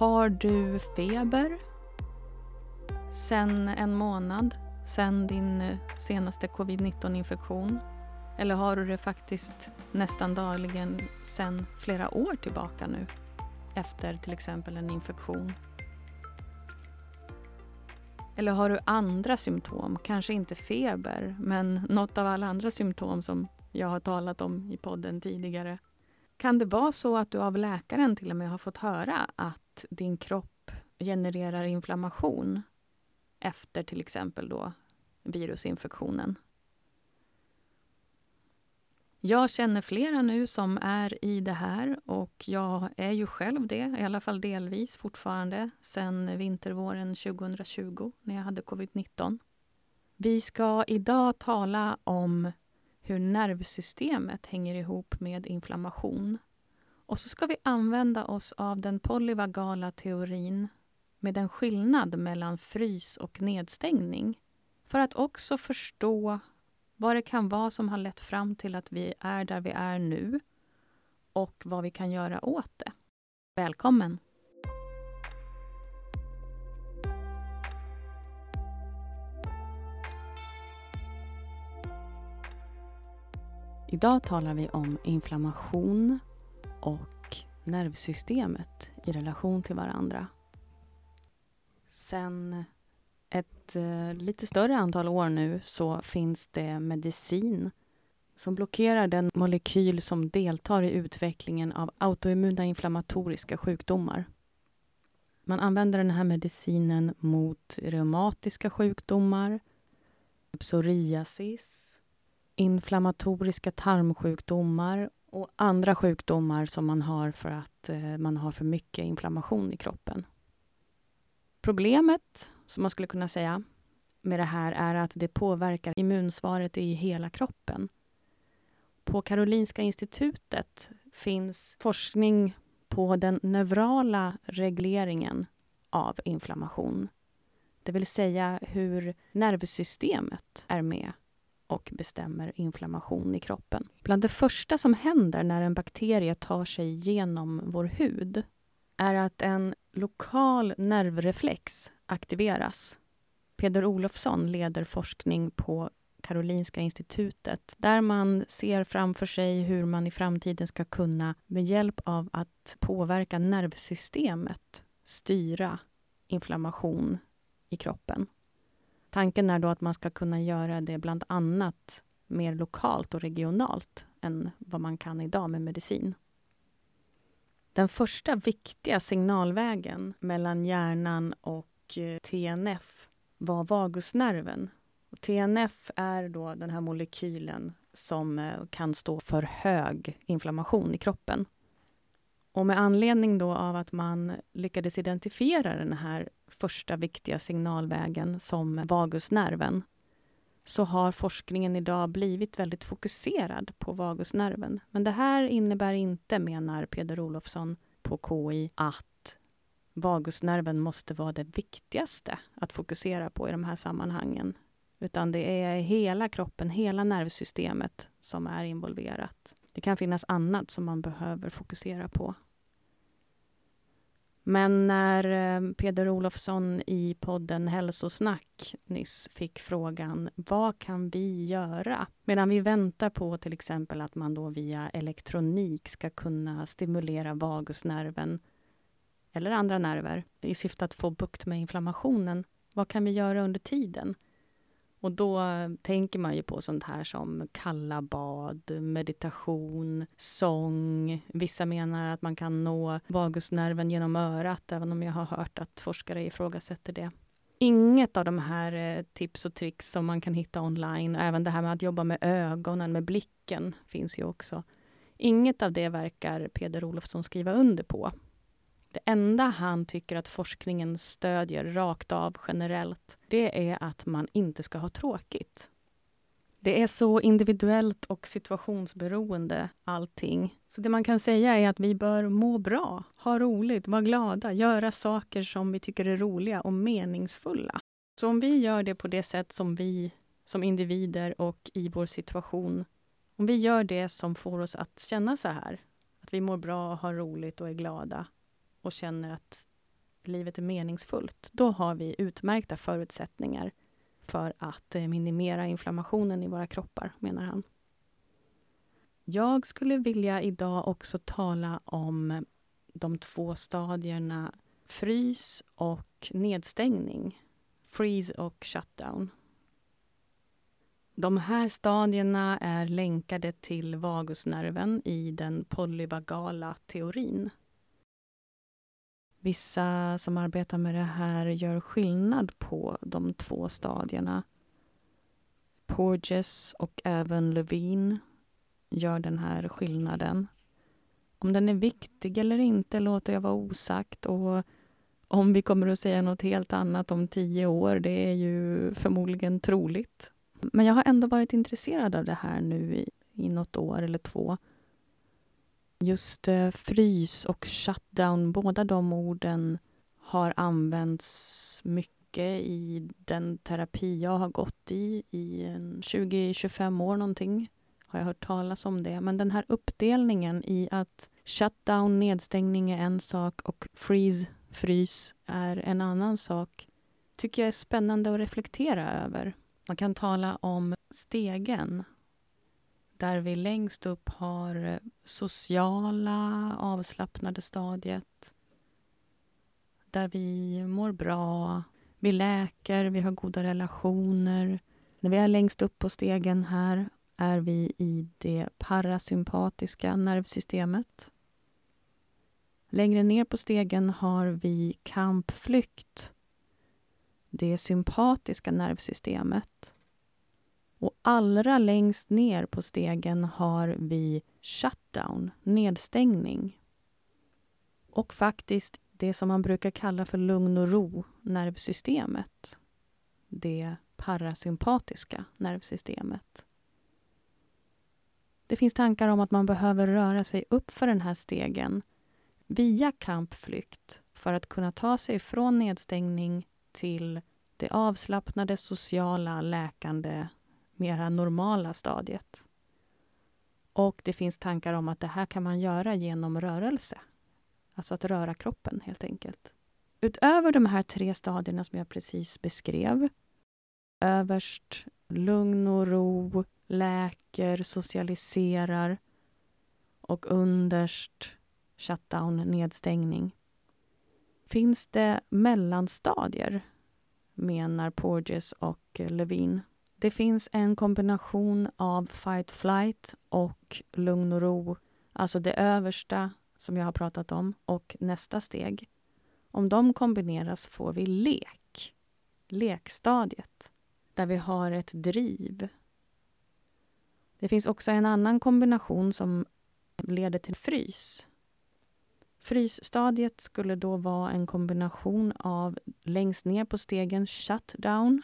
Har du feber sen en månad, sen din eh, senaste covid-19-infektion? Eller har du det faktiskt nästan dagligen sen flera år tillbaka nu? Efter till exempel en infektion. Eller har du andra symptom? Kanske inte feber, men något av alla andra symptom som jag har talat om i podden tidigare. Kan det vara så att du av läkaren till och med har fått höra att din kropp genererar inflammation efter till exempel då virusinfektionen? Jag känner flera nu som är i det här och jag är ju själv det, i alla fall delvis fortfarande, sen vintervåren 2020 när jag hade covid-19. Vi ska idag tala om hur nervsystemet hänger ihop med inflammation. Och så ska vi använda oss av den polyvagala teorin med en skillnad mellan frys och nedstängning för att också förstå vad det kan vara som har lett fram till att vi är där vi är nu och vad vi kan göra åt det. Välkommen! Idag talar vi om inflammation och nervsystemet i relation till varandra. Sen ett eh, lite större antal år nu så finns det medicin som blockerar den molekyl som deltar i utvecklingen av autoimmuna inflammatoriska sjukdomar. Man använder den här medicinen mot reumatiska sjukdomar, psoriasis, inflammatoriska tarmsjukdomar och andra sjukdomar som man har för att eh, man har för mycket inflammation i kroppen. Problemet, som man skulle kunna säga, med det här är att det påverkar immunsvaret i hela kroppen. På Karolinska institutet finns forskning på den neurala regleringen av inflammation. Det vill säga hur nervsystemet är med och bestämmer inflammation i kroppen. Bland det första som händer när en bakterie tar sig genom vår hud är att en lokal nervreflex aktiveras. Peder Olofsson leder forskning på Karolinska institutet där man ser framför sig hur man i framtiden ska kunna med hjälp av att påverka nervsystemet styra inflammation i kroppen. Tanken är då att man ska kunna göra det bland annat mer lokalt och regionalt än vad man kan idag med medicin. Den första viktiga signalvägen mellan hjärnan och eh, TNF var vagusnerven. TNF är då den här molekylen som eh, kan stå för hög inflammation i kroppen. Och med anledning då av att man lyckades identifiera den här första viktiga signalvägen som vagusnerven så har forskningen idag blivit väldigt fokuserad på vagusnerven. Men det här innebär inte, menar Peder Olofsson på KI, att vagusnerven måste vara det viktigaste att fokusera på i de här sammanhangen. Utan det är hela kroppen, hela nervsystemet som är involverat. Det kan finnas annat som man behöver fokusera på. Men när eh, Peder Olofsson i podden Hälsosnack nyss fick frågan vad kan vi göra medan vi väntar på till exempel att man då via elektronik ska kunna stimulera vagusnerven eller andra nerver i syfte att få bukt med inflammationen. Vad kan vi göra under tiden? Och då tänker man ju på sånt här som kalla bad, meditation, sång. Vissa menar att man kan nå vagusnerven genom örat, även om jag har hört att forskare ifrågasätter det. Inget av de här eh, tips och tricks som man kan hitta online, även det här med att jobba med ögonen, med blicken, finns ju också. Inget av det verkar Peder Olofsson skriva under på. Det enda han tycker att forskningen stödjer rakt av generellt, det är att man inte ska ha tråkigt. Det är så individuellt och situationsberoende allting. Så det man kan säga är att vi bör må bra, ha roligt, vara glada, göra saker som vi tycker är roliga och meningsfulla. Så om vi gör det på det sätt som vi som individer och i vår situation, om vi gör det som får oss att känna så här, att vi mår bra, har roligt och är glada, och känner att livet är meningsfullt, då har vi utmärkta förutsättningar för att eh, minimera inflammationen i våra kroppar, menar han. Jag skulle vilja idag också tala om de två stadierna frys och nedstängning. Freeze och shutdown. De här stadierna är länkade till vagusnerven i den polyvagala teorin. Vissa som arbetar med det här gör skillnad på de två stadierna. Porges och även Levine gör den här skillnaden. Om den är viktig eller inte låter jag vara osagt och om vi kommer att säga något helt annat om tio år, det är ju förmodligen troligt. Men jag har ändå varit intresserad av det här nu i, i något år eller två. Just eh, frys och shutdown, båda de orden har använts mycket i den terapi jag har gått i, i 20-25 år någonting. Har jag hört talas om det. Men den här uppdelningen i att shutdown, nedstängning är en sak och freeze, frys, är en annan sak tycker jag är spännande att reflektera över. Man kan tala om stegen där vi längst upp har eh, sociala, avslappnade stadiet. Där vi mår bra, vi läker, vi har goda relationer. När vi är längst upp på stegen här är vi i det parasympatiska nervsystemet. Längre ner på stegen har vi kampflykt, det sympatiska nervsystemet. Och allra längst ner på stegen har vi shutdown, nedstängning. Och faktiskt det som man brukar kalla för lugn och ro, nervsystemet. Det parasympatiska nervsystemet. Det finns tankar om att man behöver röra sig upp för den här stegen via kampflykt för att kunna ta sig från nedstängning till det avslappnade, sociala, läkande mera normala stadiet. Och det finns tankar om att det här kan man göra genom rörelse. Alltså att röra kroppen, helt enkelt. Utöver de här tre stadierna som jag precis beskrev överst lugn och ro, läker, socialiserar och underst shutdown, nedstängning. Finns det mellanstadier, menar Porges och Levine. Det finns en kombination av fight flight och lugn och ro. Alltså det översta som jag har pratat om och nästa steg. Om de kombineras får vi lek. Lekstadiet. Där vi har ett driv. Det finns också en annan kombination som leder till frys. Frysstadiet skulle då vara en kombination av längst ner på stegen shutdown,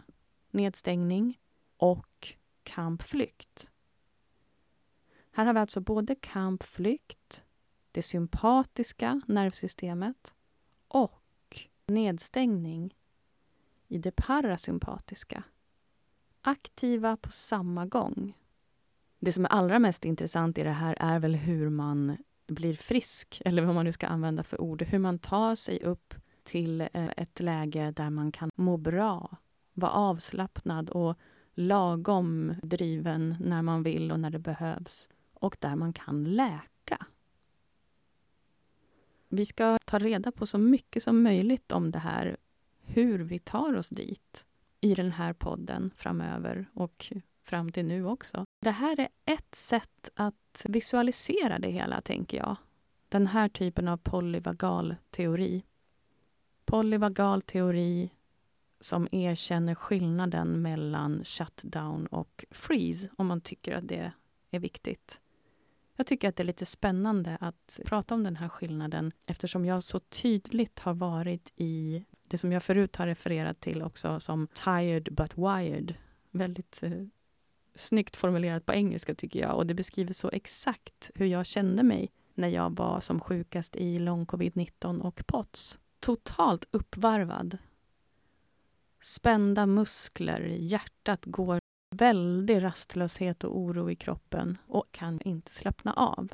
nedstängning och kampflykt. Här har vi alltså både kampflykt, det sympatiska nervsystemet och nedstängning i det parasympatiska. Aktiva på samma gång. Det som är allra mest intressant i det här är väl hur man blir frisk, eller vad man nu ska använda för ord. Hur man tar sig upp till eh, ett läge där man kan må bra, vara avslappnad och lagom driven när man vill och när det behövs och där man kan läka. Vi ska ta reda på så mycket som möjligt om det här, hur vi tar oss dit i den här podden framöver och fram till nu också. Det här är ett sätt att visualisera det hela, tänker jag. Den här typen av polyvagal teori. Polyvagal teori som erkänner skillnaden mellan shutdown och freeze, om man tycker att det är viktigt. Jag tycker att det är lite spännande att prata om den här skillnaden eftersom jag så tydligt har varit i det som jag förut har refererat till också som tired but wired. Väldigt eh, snyggt formulerat på engelska tycker jag och det beskriver så exakt hur jag kände mig när jag var som sjukast i lång covid-19 och POTS. Totalt uppvarvad spända muskler, hjärtat går väldig rastlöshet och oro i kroppen och kan inte slappna av.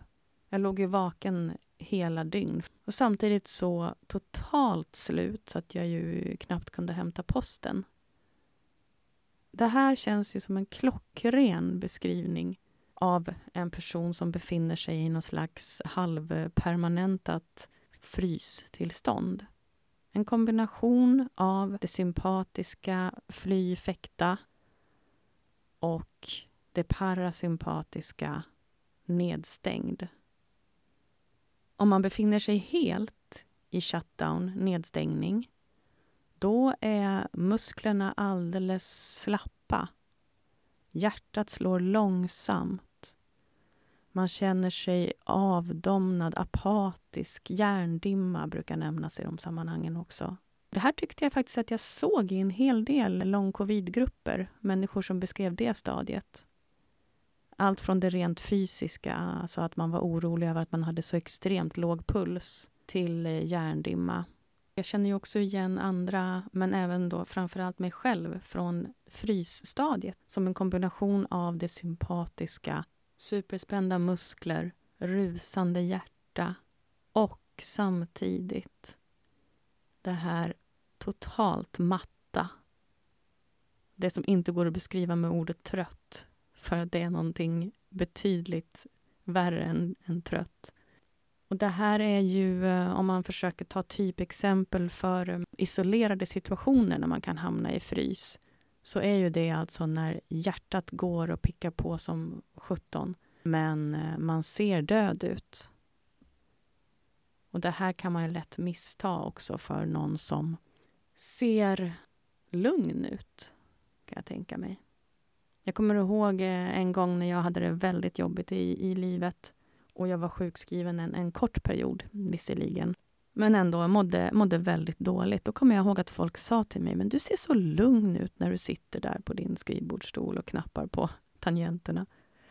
Jag låg ju vaken hela dygn. Och samtidigt så totalt slut så att jag ju knappt kunde hämta posten. Det här känns ju som en klockren beskrivning av en person som befinner sig i någon slags halvpermanentat frystillstånd. En kombination av det sympatiska fly, fäkta och det parasympatiska nedstängd. Om man befinner sig helt i shutdown, nedstängning, då är musklerna alldeles slappa. Hjärtat slår långsamt. Man känner sig avdomnad, apatisk. Hjärndimma brukar nämnas i de sammanhangen också. Det här tyckte jag faktiskt att jag såg i en hel del lång covid-grupper, människor som beskrev det stadiet. Allt från det rent fysiska, alltså att man var orolig över att man hade så extremt låg puls, till eh, hjärndimma. Jag känner ju också igen andra, men även då framförallt mig själv från frysstadiet som en kombination av det sympatiska, superspända muskler, rusande hjärta och samtidigt det här totalt matta. Det som inte går att beskriva med ordet trött för att det är någonting betydligt värre än, än trött. Och det här är ju, eh, om man försöker ta typexempel för eh, isolerade situationer när man kan hamna i frys, så är ju det alltså när hjärtat går och pickar på som 17, men eh, man ser död ut. Och det här kan man ju lätt missta också för någon som ser lugn ut, kan jag tänka mig. Jag kommer ihåg eh, en gång när jag hade det väldigt jobbigt i, i livet och jag var sjukskriven en, en kort period, visserligen. Men ändå mådde, mådde väldigt dåligt. Då kommer jag ihåg att folk sa till mig, men du ser så lugn ut när du sitter där på din skrivbordsstol och knappar på tangenterna.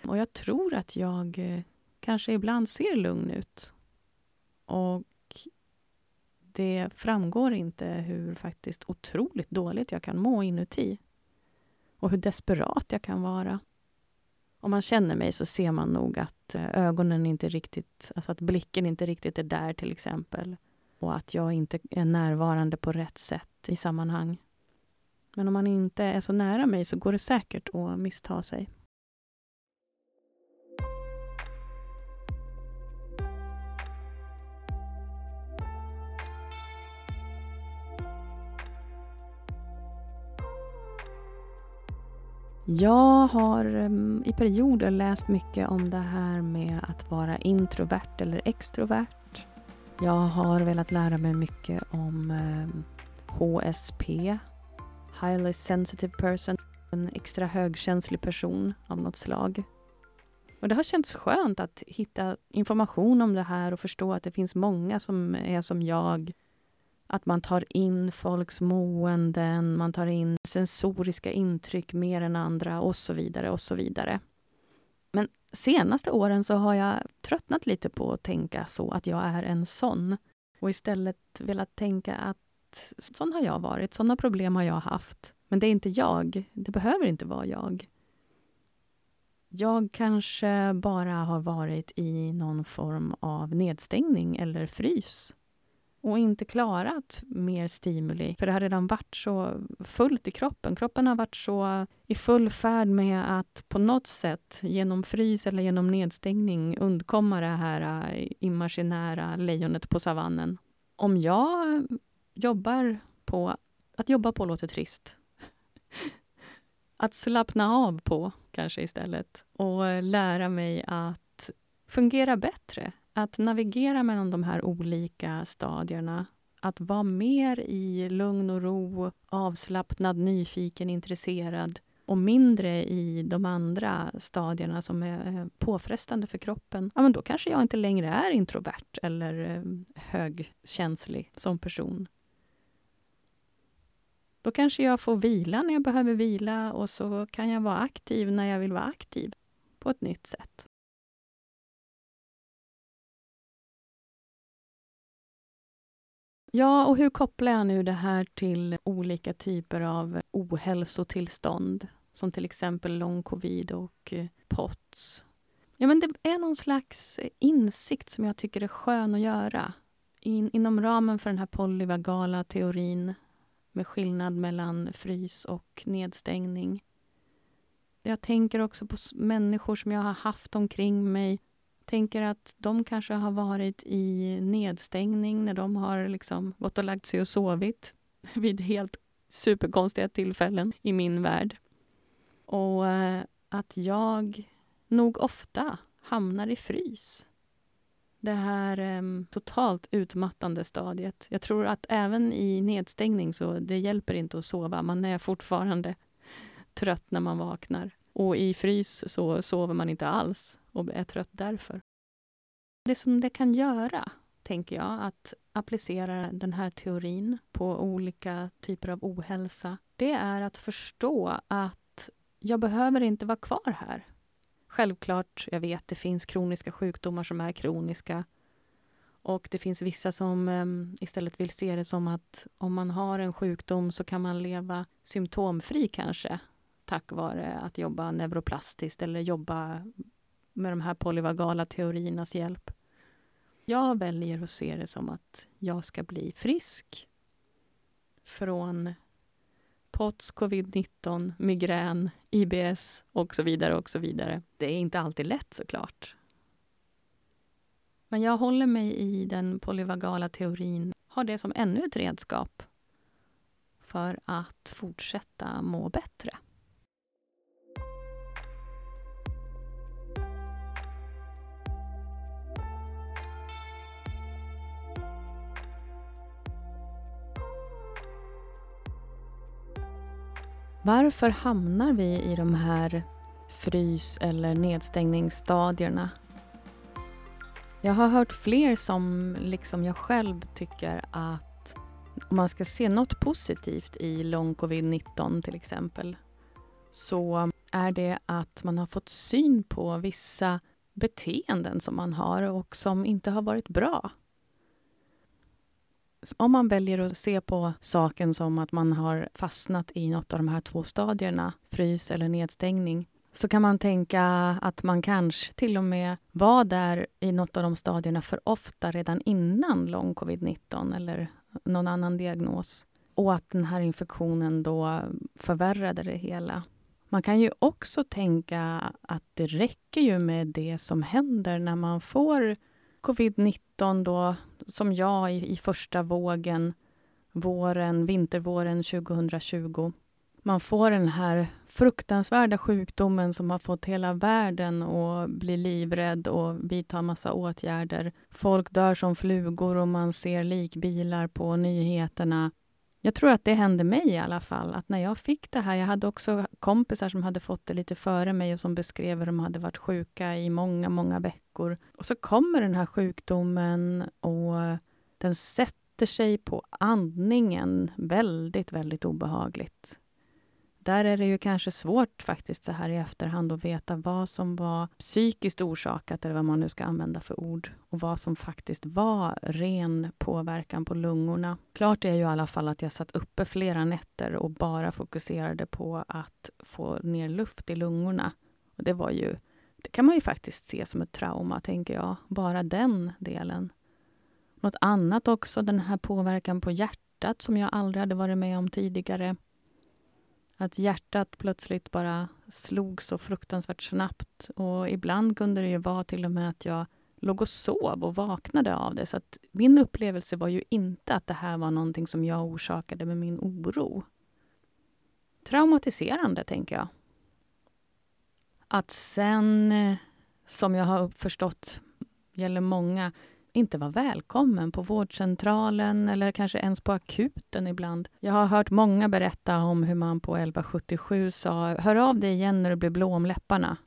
Och jag tror att jag eh, kanske ibland ser lugn ut. Och det framgår inte hur faktiskt otroligt dåligt jag kan må inuti och hur desperat jag kan vara. Om man känner mig så ser man nog att eh, ögonen inte riktigt, alltså att blicken inte riktigt är där till exempel. Och att jag inte är närvarande på rätt sätt i sammanhang. Men om man inte är så nära mig så går det säkert att missta sig. Jag har i perioder läst mycket om det här med att vara introvert eller extrovert. Jag har velat lära mig mycket om eh, HSP, Highly Sensitive Person, en extra högkänslig person av något slag. Och Det har känts skönt att hitta information om det här och förstå att det finns många som är som jag att man tar in folks måenden, man tar in sensoriska intryck mer än andra och så vidare och så vidare. Men senaste åren så har jag tröttnat lite på att tänka så att jag är en sån och istället velat tänka att sån har jag varit, såna problem har jag haft. Men det är inte jag, det behöver inte vara jag. Jag kanske bara har varit i någon form av nedstängning eller frys och inte klarat mer stimuli. För det har redan varit så fullt i kroppen. Kroppen har varit så i full färd med att på något sätt genom frys eller genom nedstängning undkomma det här eh, imaginära lejonet på savannen. Om jag jobbar på... Att jobba på låter trist. Att slappna av på, kanske istället. Och lära mig att fungera bättre att navigera mellan de här olika stadierna att vara mer i lugn och ro, avslappnad, nyfiken, intresserad och mindre i de andra stadierna som är eh, påfrestande för kroppen, ja, men då kanske jag inte längre är introvert eller eh, högkänslig som person. Då kanske jag får vila när jag behöver vila och så kan jag vara aktiv när jag vill vara aktiv på ett nytt sätt. Ja, och hur kopplar jag nu det här till olika typer av ohälsotillstånd som till exempel lång covid och eh, POTS? Ja, men det är någon slags insikt som jag tycker är skön att göra. In, inom ramen för den här polyvagala teorin med skillnad mellan frys och nedstängning. Jag tänker också på människor som jag har haft omkring mig. Tänker att de kanske har varit i nedstängning när de har liksom gått och lagt sig och sovit vid helt superkonstiga tillfällen i min värld. Och eh, att jag nog ofta hamnar i frys. Det här eh, totalt utmattande stadiet. Jag tror att även i nedstängning så det hjälper inte att sova. Man är fortfarande trött när man vaknar. Och i frys så sover man inte alls och är trött därför. Det som det kan göra, tänker jag, att applicera den här teorin på olika typer av ohälsa, det är att förstå att jag behöver inte vara kvar här. Självklart, jag vet, det finns kroniska sjukdomar som är kroniska. Och det finns vissa som um, istället vill se det som att om man har en sjukdom så kan man leva symptomfri kanske tack vare att jobba neuroplastiskt eller jobba med de här polyvagala teoriernas hjälp. Jag väljer att se det som att jag ska bli frisk från POTS, covid-19, migrän, IBS och så vidare och så vidare. Det är inte alltid lätt såklart. Men jag håller mig i den polyvagala teorin, har det som ännu ett redskap för att fortsätta må bättre. Varför hamnar vi i de här frys eller nedstängningsstadierna? Jag har hört fler som, liksom jag själv, tycker att om man ska se något positivt i lång covid-19 till exempel så är det att man har fått syn på vissa beteenden som man har och som inte har varit bra. Om man väljer att se på saken som att man har fastnat i något av de här två stadierna, frys eller nedstängning, så kan man tänka att man kanske till och med var där i något av de stadierna för ofta redan innan lång covid-19 eller någon annan diagnos. Och att den här infektionen då förvärrade det hela. Man kan ju också tänka att det räcker ju med det som händer när man får covid-19 då, som jag i, i första vågen, våren, vintervåren 2020. Man får den här fruktansvärda sjukdomen som har fått hela världen att bli livrädd och vidta massa åtgärder. Folk dör som flugor och man ser likbilar på nyheterna. Jag tror att det hände mig i alla fall, att när jag fick det här, jag hade också kompisar som hade fått det lite före mig och som beskrev hur de hade varit sjuka i många, många veckor. Och så kommer den här sjukdomen och den sätter sig på andningen väldigt, väldigt obehagligt. Där är det ju kanske svårt faktiskt så här i efterhand att veta vad som var psykiskt orsakat, eller vad man nu ska använda för ord, och vad som faktiskt var ren påverkan på lungorna. Klart är ju i alla fall att jag satt uppe flera nätter och bara fokuserade på att få ner luft i lungorna. Och det var ju, det kan man ju faktiskt se som ett trauma, tänker jag. Bara den delen. Något annat också, den här påverkan på hjärtat som jag aldrig hade varit med om tidigare. Att hjärtat plötsligt bara slog så fruktansvärt snabbt. Och ibland kunde det ju vara till och med att jag låg och sov och vaknade av det. Så att min upplevelse var ju inte att det här var någonting som jag orsakade med min oro. Traumatiserande, tänker jag. Att sen, eh, som jag har förstått gäller många, inte var välkommen på vårdcentralen eller kanske ens på akuten ibland. Jag har hört många berätta om hur man på 1177 sa ”hör av dig igen när du blir blå om läpparna”.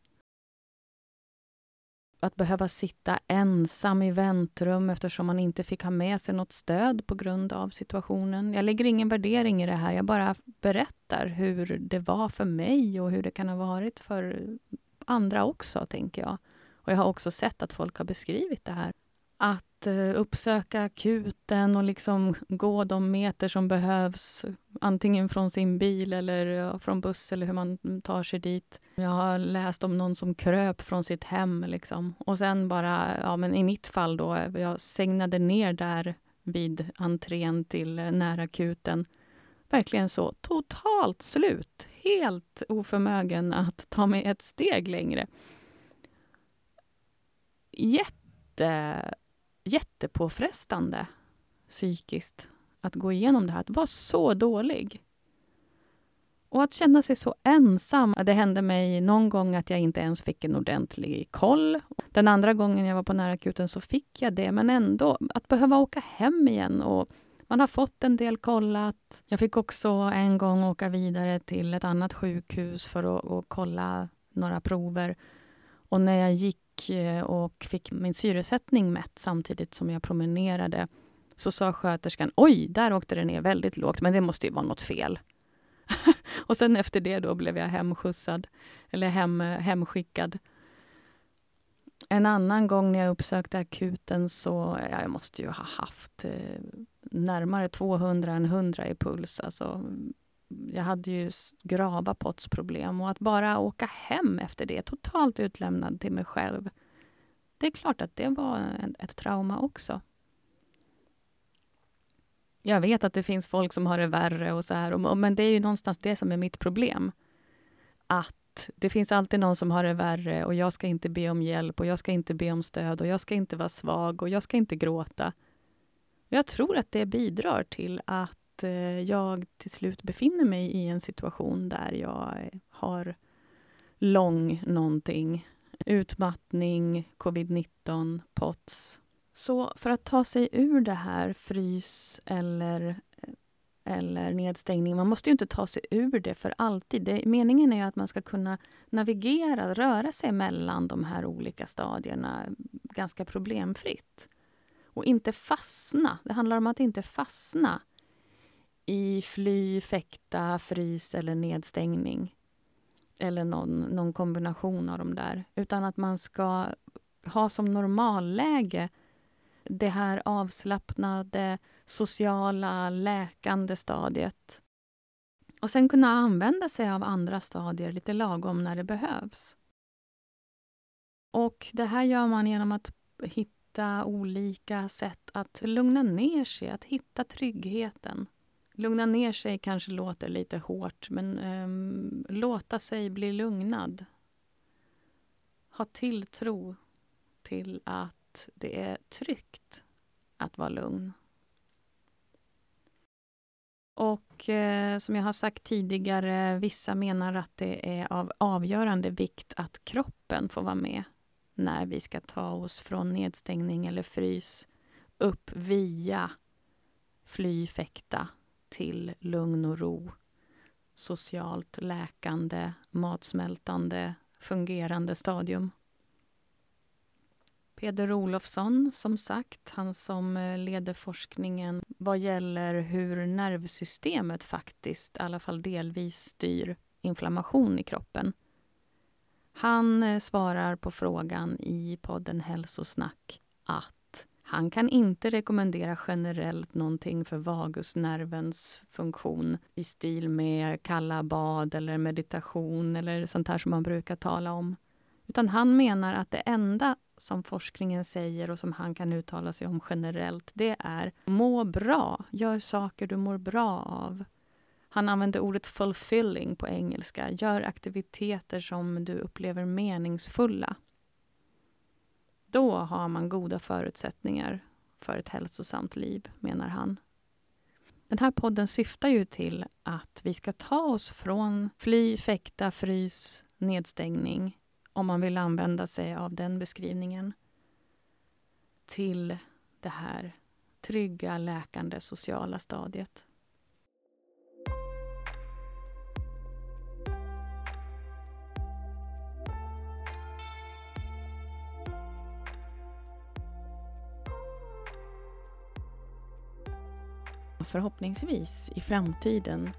Att behöva sitta ensam i väntrum eftersom man inte fick ha med sig något stöd på grund av situationen. Jag lägger ingen värdering i det här, jag bara berättar hur det var för mig och hur det kan ha varit för andra också, tänker jag. Och jag har också sett att folk har beskrivit det här att eh, uppsöka akuten och liksom gå de meter som behövs antingen från sin bil eller från buss eller hur man tar sig dit. Jag har läst om någon som kröp från sitt hem. Liksom. Och sen bara, ja, men i mitt fall då, jag segnade ner där vid entrén till eh, närakuten. Verkligen så totalt slut, helt oförmögen att ta mig ett steg längre. Jätte jättepåfrestande psykiskt att gå igenom det här, att vara så dålig. Och att känna sig så ensam. Det hände mig någon gång att jag inte ens fick en ordentlig koll. Den andra gången jag var på närakuten så fick jag det, men ändå. Att behöva åka hem igen och man har fått en del kollat. Jag fick också en gång åka vidare till ett annat sjukhus för att, kolla några prover. Och när jag gick Eh, och fick min syresättning mätt samtidigt som jag promenerade så sa sköterskan oj, där åkte det ner väldigt lågt, men det måste ju vara något fel. och sen efter det då blev jag hemskjutsad, eller hem, hemskickad. En annan gång när jag uppsökte akuten så, ja, jag måste ju ha haft eh, närmare 200 än 100 i puls. Alltså, jag hade ju grava pottsproblem och att bara åka hem efter det, totalt utlämnad till mig själv. Det är klart att det var ett trauma också. Jag vet att det finns folk som har det värre och så här, men det är ju någonstans det som är mitt problem. Att det finns alltid någon som har det värre och jag ska inte be om hjälp och jag ska inte be om stöd och jag ska inte vara svag och jag ska inte gråta. Jag tror att det bidrar till att att eh, jag till slut befinner mig i en situation där jag eh, har lång någonting. Utmattning, covid-19, POTS. Så för att ta sig ur det här, frys eller, eh, eller nedstängning, man måste ju inte ta sig ur det för alltid. Det, meningen är ju att man ska kunna navigera, röra sig mellan de här olika stadierna mm, ganska problemfritt. Och inte fastna. Det handlar om att inte fastna i fly, fäkta, frys eller nedstängning. Eller någon, någon kombination av de där. Utan att man ska ha som normalläge det här avslappnade, sociala, läkande stadiet. Och sen kunna använda sig av andra stadier lite lagom när det behövs. Och det här gör man genom att hitta olika sätt att lugna ner sig, att hitta tryggheten. Lugna ner sig kanske låter lite hårt, men um, låta sig bli lugnad. Ha tilltro till att det är tryggt att vara lugn. Och eh, som jag har sagt tidigare, vissa menar att det är av avgörande vikt att kroppen får vara med när vi ska ta oss från nedstängning eller frys upp via fly, fäkta till lugn och ro, socialt läkande, matsmältande, fungerande stadium. Peder Olofsson, som sagt, han som eh, leder forskningen vad gäller hur nervsystemet faktiskt, i alla fall delvis, styr inflammation i kroppen. Han eh, svarar på frågan i podden Hälsosnack att han kan inte rekommendera generellt någonting för vagusnervens funktion i stil med kalla bad eller meditation eller sånt här som man brukar tala om. Utan han menar att det enda som forskningen säger och som han kan uttala sig om generellt, det är må bra, gör saker du mår bra av. Han använder ordet fulfilling på engelska, gör aktiviteter som du upplever meningsfulla. Då har man goda förutsättningar för ett hälsosamt liv, menar han. Den här podden syftar ju till att vi ska ta oss från fly, fäkta, frys, nedstängning, om man vill använda sig av den beskrivningen, till det här trygga, läkande, sociala stadiet. Förhoppningsvis i framtiden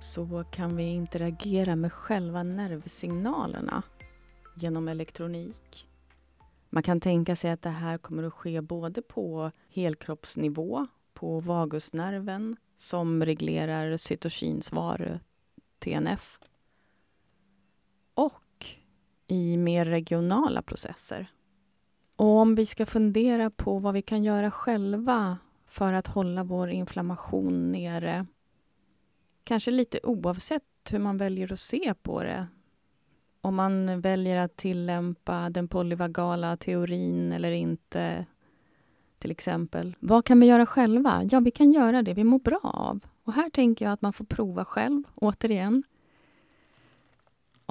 så kan vi interagera med själva nervsignalerna genom elektronik. Man kan tänka sig att det här kommer att ske både på helkroppsnivå, på vagusnerven som reglerar cytokinsvar, TNF, och i mer regionala processer. Och om vi ska fundera på vad vi kan göra själva för att hålla vår inflammation nere, kanske lite oavsett hur man väljer att se på det. Om man väljer att tillämpa den polyvagala teorin eller inte, till exempel. Vad kan vi göra själva? Ja, vi kan göra det vi mår bra av. Och här tänker jag att man får prova själv, återigen.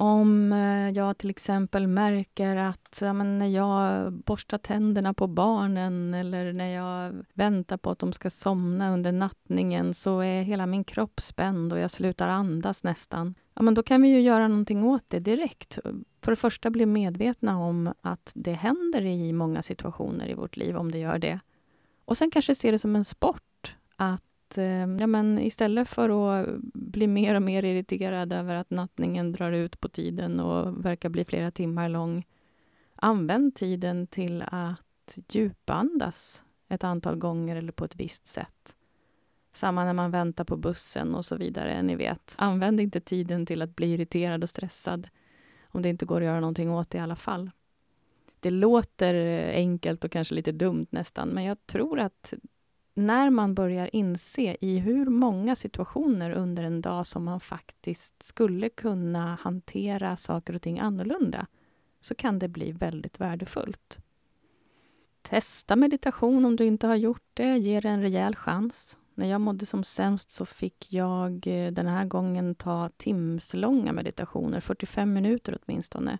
Om eh, jag till exempel märker att ja, när jag borstar tänderna på barnen eller när jag väntar på att de ska somna under nattningen så är hela min kropp spänd och jag slutar andas nästan. Ja, men då kan vi ju göra någonting åt det direkt. För det första bli medvetna om att det händer i många situationer i vårt liv, om det gör det. Och sen kanske se det som en sport. Att att eh, ja, men istället för att bli mer och mer irriterad över att nattningen drar ut på tiden och verkar bli flera timmar lång, använd tiden till att djupandas ett antal gånger eller på ett visst sätt. Samma när man väntar på bussen och så vidare, ni vet. Använd inte tiden till att bli irriterad och stressad om det inte går att göra någonting åt det i alla fall. Det låter enkelt och kanske lite dumt nästan, men jag tror att när man börjar inse i hur många situationer under en dag som man faktiskt skulle kunna hantera saker och ting annorlunda, så kan det bli väldigt värdefullt. Testa meditation om du inte har gjort det. Ge det en rejäl chans. När jag mådde som sämst så fick jag eh, den här gången ta timslånga meditationer, 45 minuter åtminstone,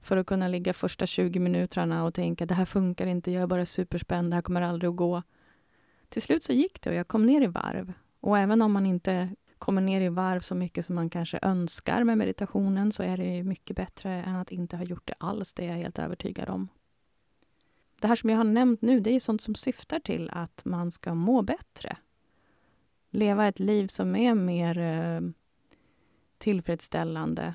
för att kunna ligga första 20 minuterna och tänka det här funkar inte, jag är bara superspänd, det här kommer aldrig att gå till slut så gick det och jag kom ner i varv. Och även om man inte kommer ner i varv så mycket som man kanske önskar med meditationen så är det mycket bättre än att inte ha gjort det alls, det är jag helt övertygad om. Det här som jag har nämnt nu, det är sånt som syftar till att man ska må bättre. Leva ett liv som är mer eh, tillfredsställande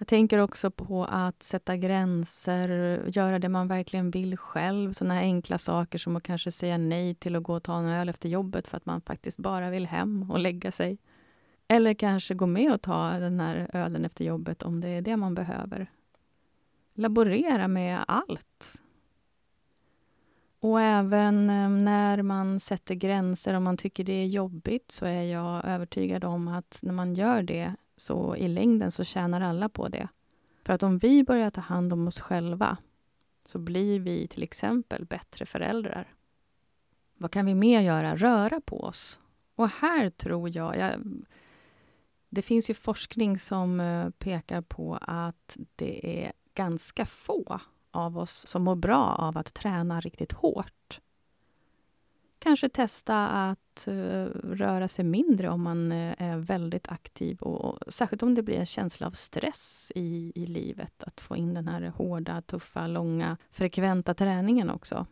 jag tänker också på att sätta gränser, göra det man verkligen vill själv. Såna här enkla saker som att kanske säga nej till att gå och ta en öl efter jobbet för att man faktiskt bara vill hem och lägga sig. Eller kanske gå med och ta den här ölen efter jobbet om det är det man behöver. Laborera med allt. Och även eh, när man sätter gränser, om man tycker det är jobbigt så är jag övertygad om att när man gör det så i längden så tjänar alla på det. För att om vi börjar ta hand om oss själva så blir vi till exempel bättre föräldrar. Vad kan vi mer göra? Röra på oss. Och här tror jag, jag det finns ju forskning som eh, pekar på att det är ganska få av oss som mår bra av att träna riktigt hårt. Kanske testa att eh, röra sig mindre om man eh, är väldigt aktiv. Och, och, särskilt om det blir en känsla av stress i, i livet. Att få in den här hårda, tuffa, långa, frekventa träningen också.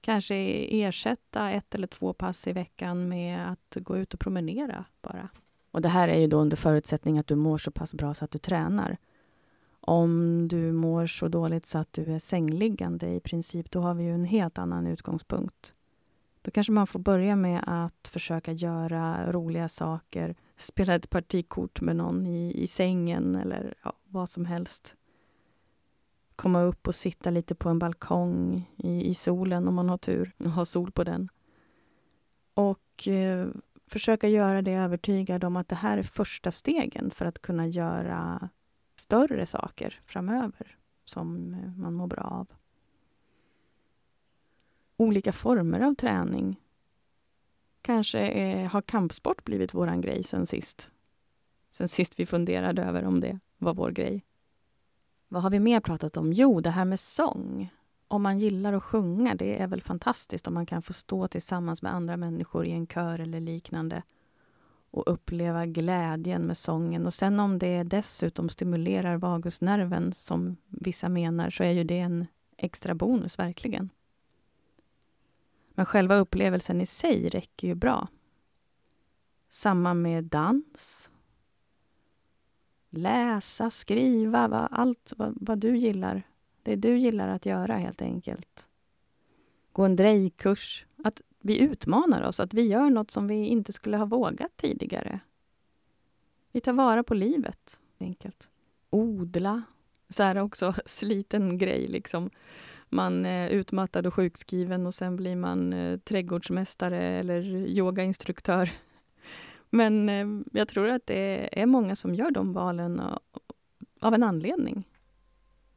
Kanske ersätta ett eller två pass i veckan med att gå ut och promenera bara. Och det här är ju då under förutsättning att du mår så pass bra så att du tränar. Om du mår så dåligt så att du är sängliggande i princip, då har vi ju en helt annan utgångspunkt. Då kanske man får börja med att försöka göra roliga saker. Spela ett partikort med någon i, i sängen eller ja, vad som helst. Komma upp och sitta lite på en balkong i, i solen om man har tur och har sol på den. Och eh, försöka göra det övertygad om att det här är första stegen för att kunna göra större saker framöver som eh, man mår bra av olika former av träning. Kanske är, har kampsport blivit vår grej sen sist. Sen sist vi funderade över om det var vår grej. Vad har vi mer pratat om? Jo, det här med sång. Om man gillar att sjunga, det är väl fantastiskt om man kan få stå tillsammans med andra människor i en kör eller liknande och uppleva glädjen med sången. Och sen om det dessutom stimulerar vagusnerven, som vissa menar, så är ju det en extra bonus, verkligen. Men själva upplevelsen i sig räcker ju bra. Samma med dans. Läsa, skriva, va, allt vad, vad, du gillar. det du gillar att göra helt enkelt. Gå en drejkurs. Att vi utmanar oss, att vi gör något som vi inte skulle ha vågat tidigare. Vi tar vara på livet, enkelt. Odla. Så här också sliten grej liksom. Man är utmattad och sjukskriven och sen blir man eh, trädgårdsmästare eller yogainstruktör. Men eh, jag tror att det är många som gör de valen av en anledning.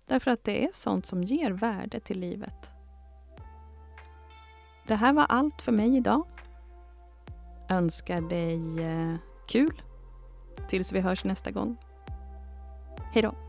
Därför att det är sånt som ger värde till livet. Det här var allt för mig idag. Önskar dig eh, kul tills vi hörs nästa gång. Hej då!